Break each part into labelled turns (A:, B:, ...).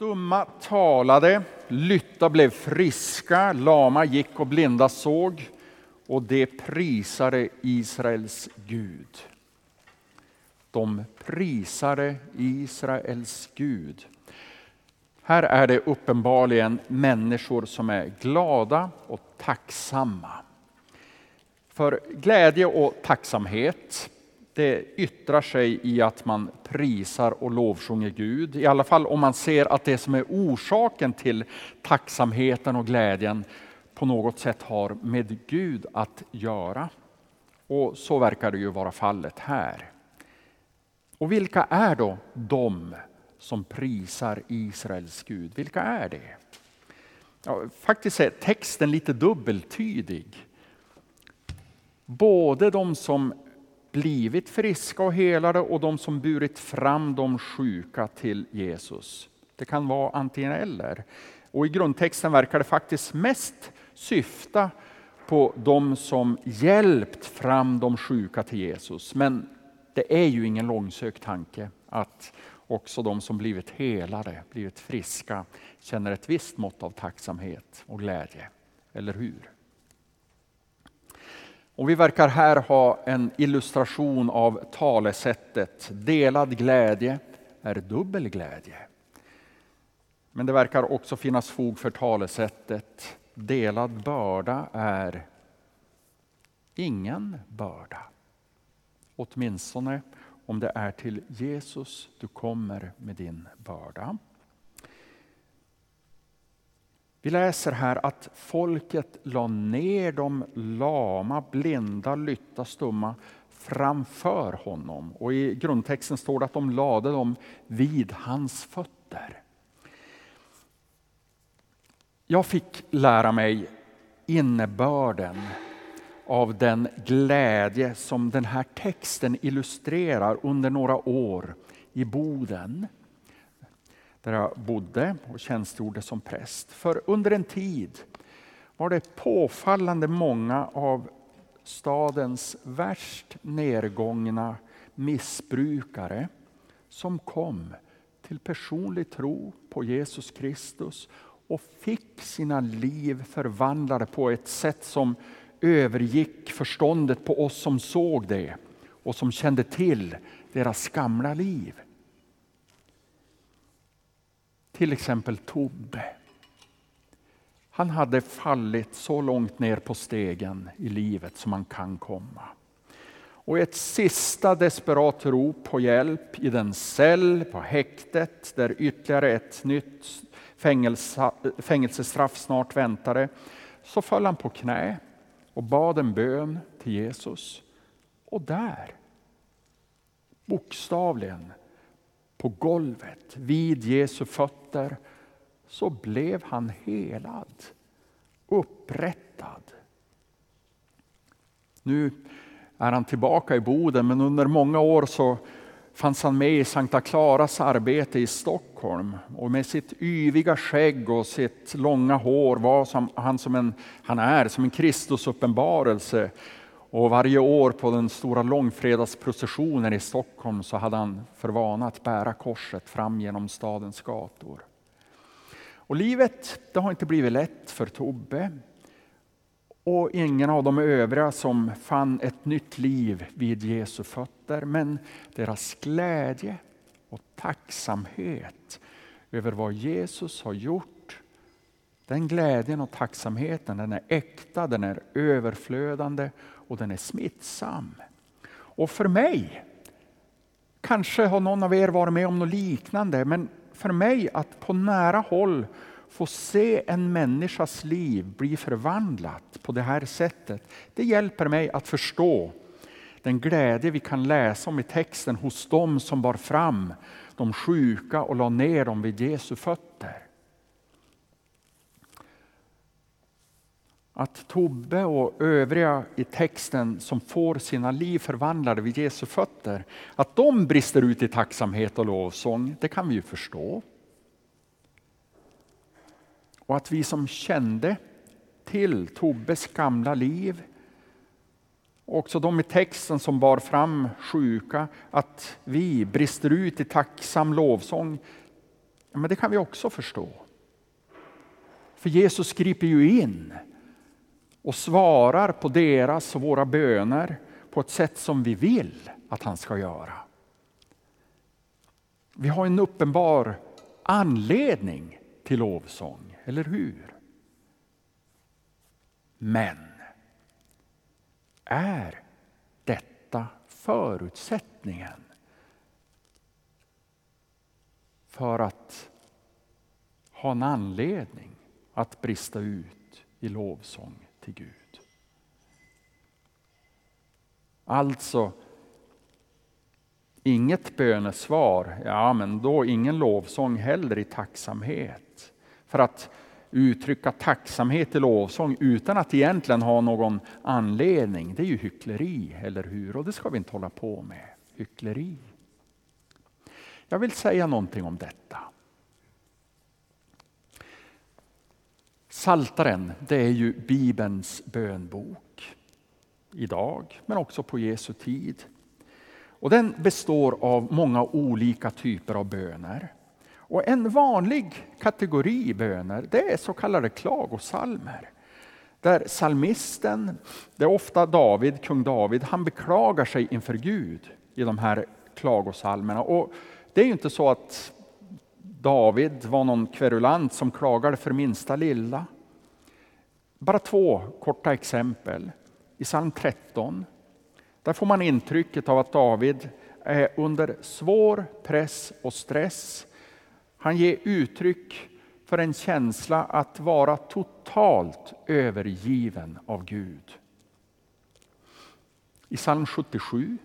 A: Stumma talade, lytta blev friska, lama gick och blinda såg och det prisade Israels Gud. De prisade Israels Gud. Här är det uppenbarligen människor som är glada och tacksamma. För glädje och tacksamhet det yttrar sig i att man prisar och lovsjunger Gud. I alla fall om man ser att det som är orsaken till tacksamheten och glädjen på något sätt har med Gud att göra. Och så verkar det ju vara fallet här. Och vilka är då de som prisar Israels Gud? Vilka är det? Ja, faktiskt är texten lite dubbeltydig. Både de som blivit friska och helade och de som burit fram de sjuka till Jesus. Det kan vara antingen eller. Och I grundtexten verkar det faktiskt mest syfta på de som hjälpt fram de sjuka till Jesus. Men det är ju ingen långsökt tanke att också de som blivit helade, blivit friska, känner ett visst mått av tacksamhet och glädje. Eller hur? Och vi verkar här ha en illustration av talesättet delad glädje är dubbel glädje. Men det verkar också finnas fog för talesättet delad börda är ingen börda. Åtminstone om det är till Jesus du kommer med din börda. Vi läser här att folket la ner de lama, blinda, lytta, stumma framför honom. Och I grundtexten står det att de lade dem vid hans fötter. Jag fick lära mig innebörden av den glädje som den här texten illustrerar under några år i Boden där jag bodde och tjänstgjorde som präst. För under en tid var det påfallande många av stadens värst nedgångna missbrukare som kom till personlig tro på Jesus Kristus och fick sina liv förvandlade på ett sätt som övergick förståndet på oss som såg det och som kände till deras gamla liv. Till exempel Tobbe. Han hade fallit så långt ner på stegen i livet som man kan komma. Och ett sista desperat rop på hjälp i den cell på häktet där ytterligare ett nytt fängelsestraff snart väntade, så föll han på knä och bad en bön till Jesus. Och där, bokstavligen, på golvet vid Jesu fötter så blev han helad, upprättad. Nu är han tillbaka i Boden men under många år så fanns han med i Sankta Claras arbete i Stockholm. Och med sitt yviga skägg och sitt långa hår var han som en, han är som en Kristusuppenbarelse och varje år på den stora långfredagsprocessionen i Stockholm så hade han för vana att bära korset fram genom stadens gator. Och livet det har inte blivit lätt för Tobbe och ingen av de övriga som fann ett nytt liv vid Jesu fötter. Men deras glädje och tacksamhet över vad Jesus har gjort den glädjen och tacksamheten den är äkta, den är överflödande och den är smittsam. Och för mig, kanske har någon av er varit med om något liknande, men för mig att på nära håll få se en människas liv bli förvandlat på det här sättet, det hjälper mig att förstå den glädje vi kan läsa om i texten hos dem som bar fram de sjuka och la ner dem vid Jesu fötter. Att Tobbe och övriga i texten som får sina liv förvandlade vid Jesu fötter, att de brister ut i tacksamhet och lovsång, det kan vi ju förstå. Och att vi som kände till Tobbes gamla liv, också de i texten som bar fram sjuka, att vi brister ut i tacksam lovsång, men det kan vi också förstå. För Jesus griper ju in och svarar på deras och våra böner på ett sätt som vi vill att han ska göra. Vi har en uppenbar anledning till lovsång, eller hur? Men är detta förutsättningen för att ha en anledning att brista ut i lovsång till Gud? Alltså, inget bönesvar, ja men då ingen lovsång heller i tacksamhet. För att uttrycka tacksamhet i lovsång utan att egentligen ha någon anledning, det är ju hyckleri, eller hur? Och det ska vi inte hålla på med. Hyckleri. Jag vill säga någonting om detta. Saltaren, det är ju Bibelns bönbok. Idag, men också på Jesu tid. Och den består av många olika typer av böner. Och en vanlig kategori böner det är så kallade klagosalmer. Där salmisten, det är ofta David, kung David, han beklagar sig inför Gud i de här klagosalmerna. Och det är ju inte så att David var någon kverulant som klagade för minsta lilla. Bara två korta exempel. I psalm 13 där får man intrycket av att David är under svår press och stress. Han ger uttryck för en känsla att vara totalt övergiven av Gud. I psalm 77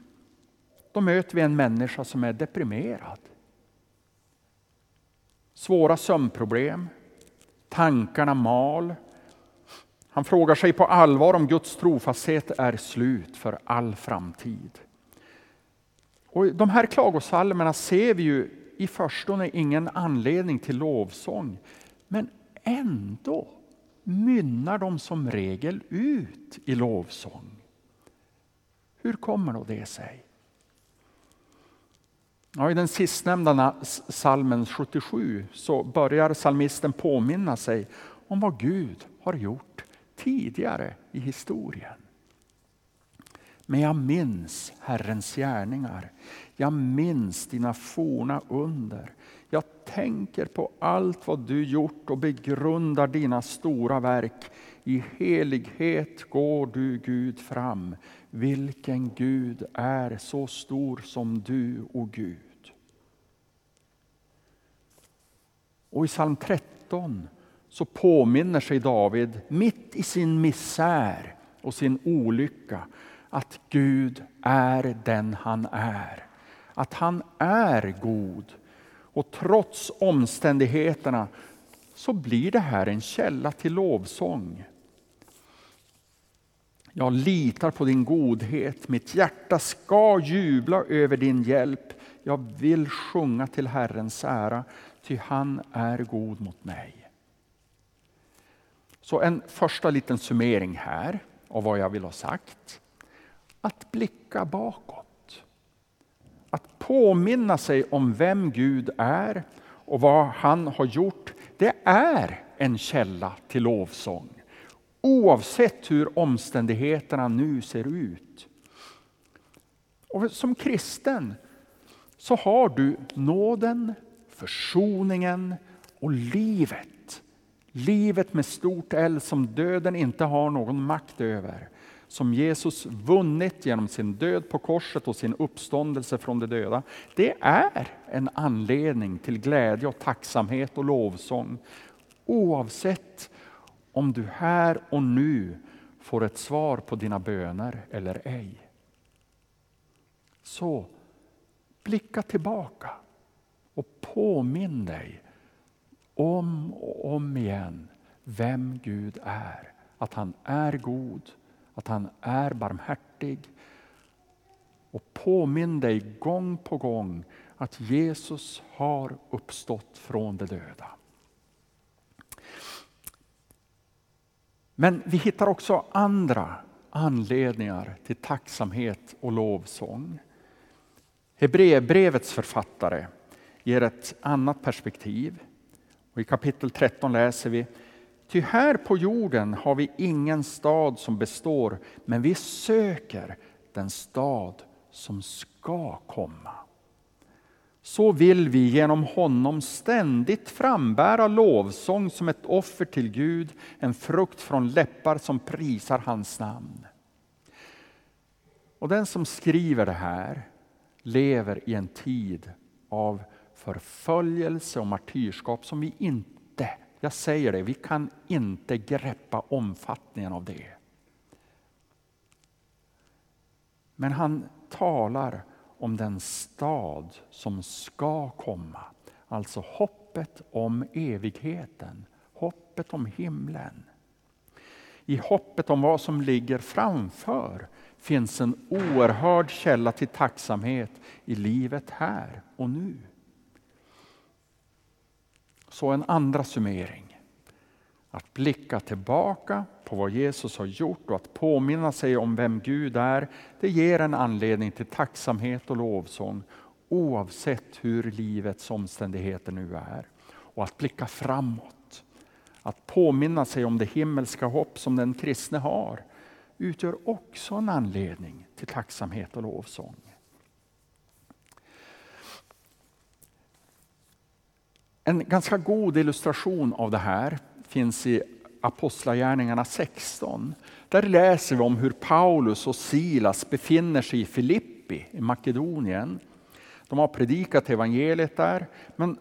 A: då möter vi en människa som är deprimerad. Svåra sömnproblem, tankarna mal, han frågar sig på allvar om Guds trofasthet är slut för all framtid. Och de här klagosalmerna ser vi ju i förstone ingen anledning till lovsång. Men ändå mynnar de som regel ut i lovsång. Hur kommer då det sig? Ja, I den sistnämnda salmen 77 så börjar salmisten påminna sig om vad Gud har gjort tidigare i historien. Men jag minns Herrens gärningar. Jag minns dina forna under. Jag tänker på allt vad du gjort och begrundar dina stora verk. I helighet går du Gud fram. Vilken Gud är så stor som du, o Gud. Och i psalm 13 så påminner sig David mitt i sin misär och sin olycka att Gud är den han är. Att han är god. Och trots omständigheterna så blir det här en källa till lovsång. Jag litar på din godhet, mitt hjärta ska jubla över din hjälp. Jag vill sjunga till Herrens ära, ty han är god mot mig. Så en första liten summering här av vad jag vill ha sagt. Att blicka bakåt. Att påminna sig om vem Gud är och vad han har gjort. Det är en källa till lovsång. Oavsett hur omständigheterna nu ser ut. Och som kristen så har du nåden, försoningen och livet Livet med stort L som döden inte har någon makt över. Som Jesus vunnit genom sin död på korset och sin uppståndelse från de döda. Det är en anledning till glädje och tacksamhet och lovsång. Oavsett om du här och nu får ett svar på dina böner eller ej. Så blicka tillbaka och påminn dig om och om igen vem Gud är. Att han är god, att han är barmhärtig. Och påminn dig gång på gång att Jesus har uppstått från de döda. Men vi hittar också andra anledningar till tacksamhet och lovsång. Hebreerbrevets författare ger ett annat perspektiv. Och I kapitel 13 läser vi Ty här på jorden har vi ingen stad som består, men vi söker den stad som ska komma. Så vill vi genom honom ständigt frambära lovsång som ett offer till Gud, en frukt från läppar som prisar hans namn. Och den som skriver det här lever i en tid av förföljelse och martyrskap som vi inte, jag säger det, vi kan inte greppa omfattningen av det. Men han talar om den stad som ska komma. Alltså hoppet om evigheten, hoppet om himlen. I hoppet om vad som ligger framför finns en oerhörd källa till tacksamhet i livet här och nu. Så en andra summering. Att blicka tillbaka på vad Jesus har gjort och att påminna sig om vem Gud är, det ger en anledning till tacksamhet och lovsång oavsett hur livets omständigheter nu är. Och att blicka framåt, att påminna sig om det himmelska hopp som den kristne har utgör också en anledning till tacksamhet och lovsång. En ganska god illustration av det här finns i Apostlagärningarna 16. Där läser vi om hur Paulus och Silas befinner sig i Filippi i Makedonien. De har predikat evangeliet där, men,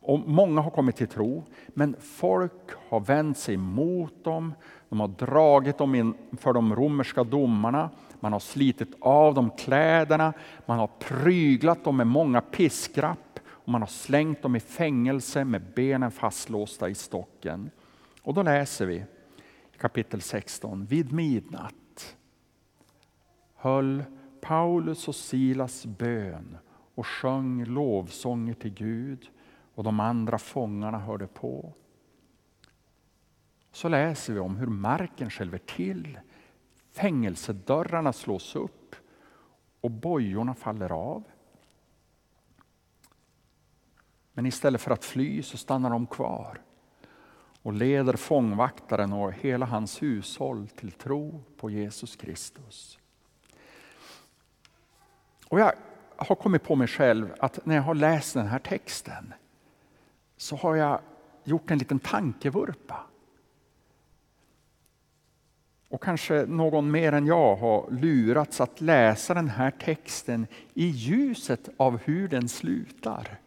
A: och många har kommit till tro. Men folk har vänt sig mot dem. De har dragit dem inför de romerska domarna. Man har slitit av dem kläderna. Man har pryglat dem med många piskrapp. Och man har slängt dem i fängelse med benen fastlåsta i stocken. Och då läser vi kapitel 16. Vid midnatt höll Paulus och Silas bön och sjöng lovsånger till Gud och de andra fångarna hörde på. Så läser vi om hur marken skälver till, fängelsedörrarna slås upp och bojorna faller av. Men istället för att fly så stannar de kvar och leder fångvaktaren och hela hans hushåll till tro på Jesus Kristus. Och jag har kommit på mig själv att när jag har läst den här texten så har jag gjort en liten tankevurpa. Och kanske någon mer än jag har lurats att läsa den här texten i ljuset av hur den slutar.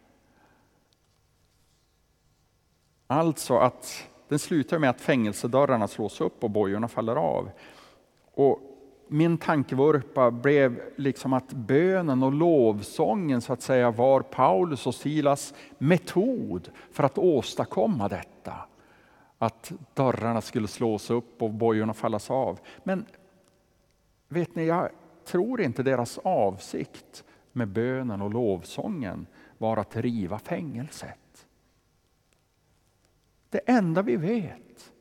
A: Alltså att den slutar med att fängelsedörrarna slås upp och bojorna faller av. Och min tankevurpa blev liksom att bönen och lovsången så att säga var Paulus och Silas metod för att åstadkomma detta. Att dörrarna skulle slås upp och bojorna fallas av. Men vet ni, jag tror inte deras avsikt med bönen och lovsången var att riva fängelset. Det enda vi vet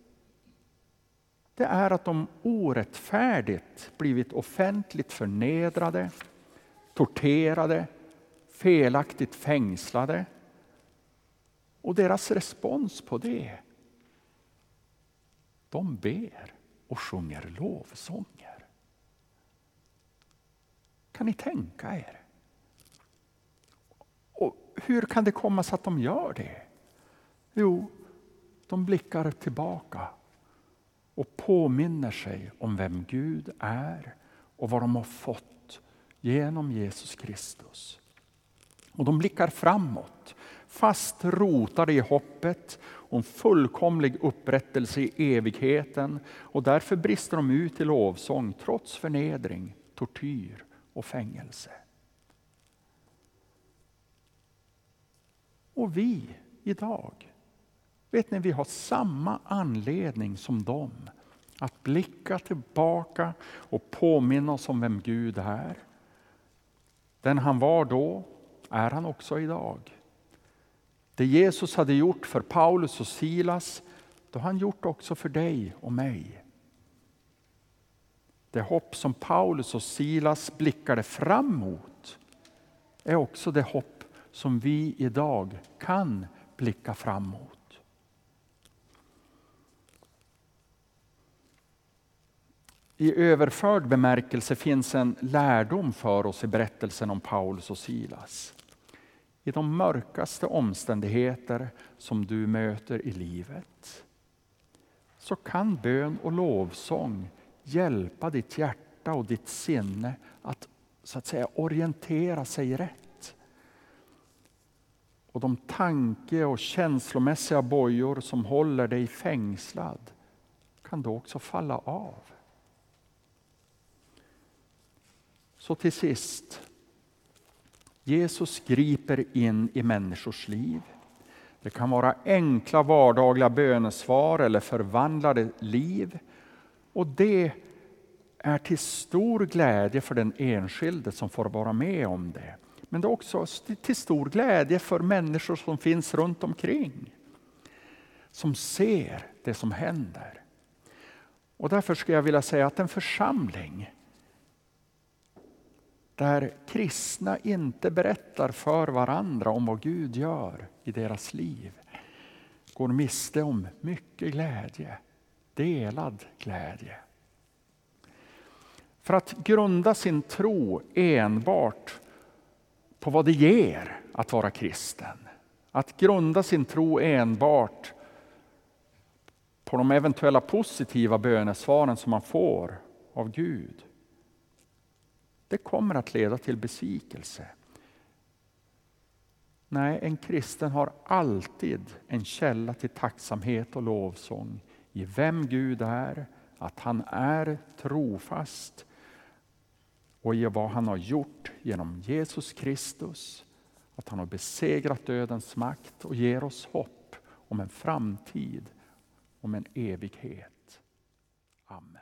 A: det är att de orättfärdigt blivit offentligt förnedrade, torterade, felaktigt fängslade. Och deras respons på det, de ber och sjunger lovsånger. Kan ni tänka er? Och hur kan det komma sig att de gör det? Jo, de blickar tillbaka och påminner sig om vem Gud är och vad de har fått genom Jesus Kristus. Och de blickar framåt, fast rotade i hoppet om fullkomlig upprättelse i evigheten och därför brister de ut i lovsång trots förnedring, tortyr och fängelse. Och vi idag Vet ni, vi har samma anledning som dem att blicka tillbaka och påminna oss om vem Gud är. Den han var då är han också idag. Det Jesus hade gjort för Paulus och Silas, det har han gjort också för dig och mig. Det hopp som Paulus och Silas blickade fram mot är också det hopp som vi idag kan blicka fram mot. I överförd bemärkelse finns en lärdom för oss i berättelsen om Paulus och Silas. I de mörkaste omständigheter som du möter i livet så kan bön och lovsång hjälpa ditt hjärta och ditt sinne att så att säga orientera sig rätt. Och de tanke och känslomässiga bojor som håller dig fängslad kan då också falla av. Så till sist. Jesus griper in i människors liv. Det kan vara enkla vardagliga bönesvar eller förvandlade liv. Och det är till stor glädje för den enskilde som får vara med om det. Men det är också till stor glädje för människor som finns runt omkring. Som ser det som händer. Och därför skulle jag vilja säga att en församling där kristna inte berättar för varandra om vad Gud gör i deras liv går miste om mycket glädje, delad glädje. För att grunda sin tro enbart på vad det ger att vara kristen, att grunda sin tro enbart på de eventuella positiva bönesvaren som man får av Gud det kommer att leda till besvikelse. Nej, en kristen har alltid en källa till tacksamhet och lovsång i vem Gud är, att han är trofast och i vad han har gjort genom Jesus Kristus. Att han har besegrat dödens makt och ger oss hopp om en framtid, om en evighet. Amen.